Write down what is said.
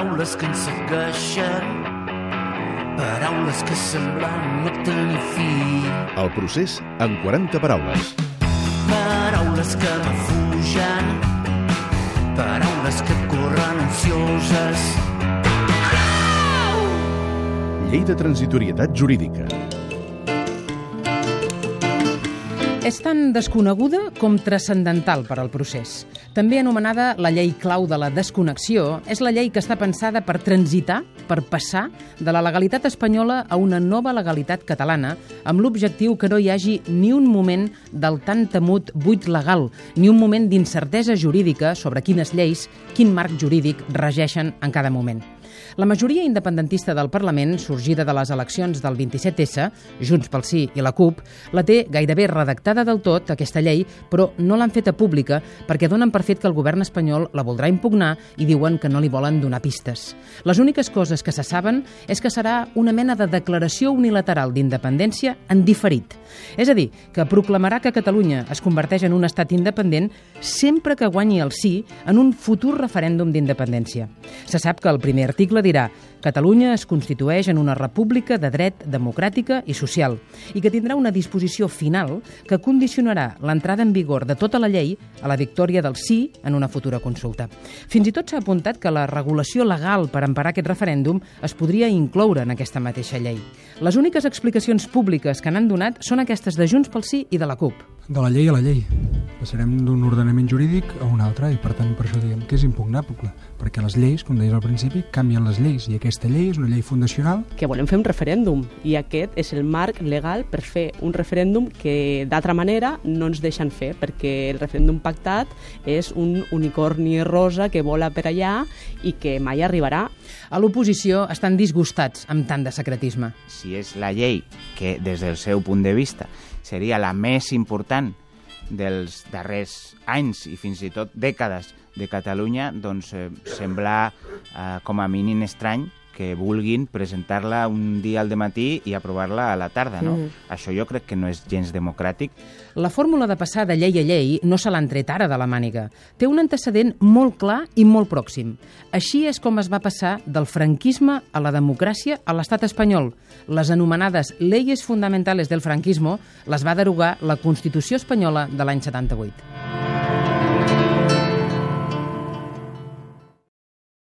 paraules que ens segueixen, paraules que semblen no tenir fi. El procés en 40 paraules. Paraules que m'afugen, paraules que corren ansioses. Llei de transitorietat jurídica. És tan desconeguda com transcendental per al procés. També anomenada la llei clau de la desconnexió, és la llei que està pensada per transitar, per passar de la legalitat espanyola a una nova legalitat catalana, amb l'objectiu que no hi hagi ni un moment del tan temut buit legal, ni un moment d'incertesa jurídica sobre quines lleis, quin marc jurídic regeixen en cada moment. La majoria independentista del Parlament, sorgida de les eleccions del 27S, Junts pel Sí i la CUP, la té gairebé redactada del tot, aquesta llei, però no l'han feta pública perquè donen per fet que el govern espanyol la voldrà impugnar i diuen que no li volen donar pistes. Les úniques coses que se saben és que serà una mena de declaració unilateral d'independència en diferit. És a dir, que proclamarà que Catalunya es converteix en un estat independent sempre que guanyi el sí en un futur referèndum d'independència. Se sap que el primer article dirà Catalunya es constitueix en una república de dret democràtica i social i que tindrà una disposició final que condicionarà l'entrada en vigor de tota la llei a la victòria del sí en una futura consulta. Fins i tot s'ha apuntat que la regulació legal per emparar aquest referèndum es podria incloure en aquesta mateixa llei. Les úniques explicacions públiques que n'han donat són aquestes de Junts pel Sí i de la CUP. De la llei a la llei. Passarem d'un ordenament jurídic a un altre i per tant per això diem que és impugnable, perquè les lleis, com deies al principi, canvien les lleis i aquesta llei és una llei fundacional que volem fer un referèndum i aquest és el marc legal per fer un referèndum que d'altra manera no ens deixen fer perquè el referèndum pactat és un unicorni rosa que vola per allà i que mai arribarà. A l'oposició estan disgustats amb tant de secretisme. Si és la llei que des del seu punt de vista seria la més important dels darrers anys i fins i tot dècades de Catalunya, doncs eh, sembla eh, com a mínim estrany que vulguin presentar-la un dia al matí i aprovar-la a la tarda, no? Mm. Això jo crec que no és gens democràtic. La fórmula de passar de llei a llei no se l'han tret ara de la màniga. Té un antecedent molt clar i molt pròxim. Així és com es va passar del franquisme a la democràcia a l'estat espanyol. Les anomenades leyes fundamentales del franquismo les va derogar la Constitució espanyola de l'any 78.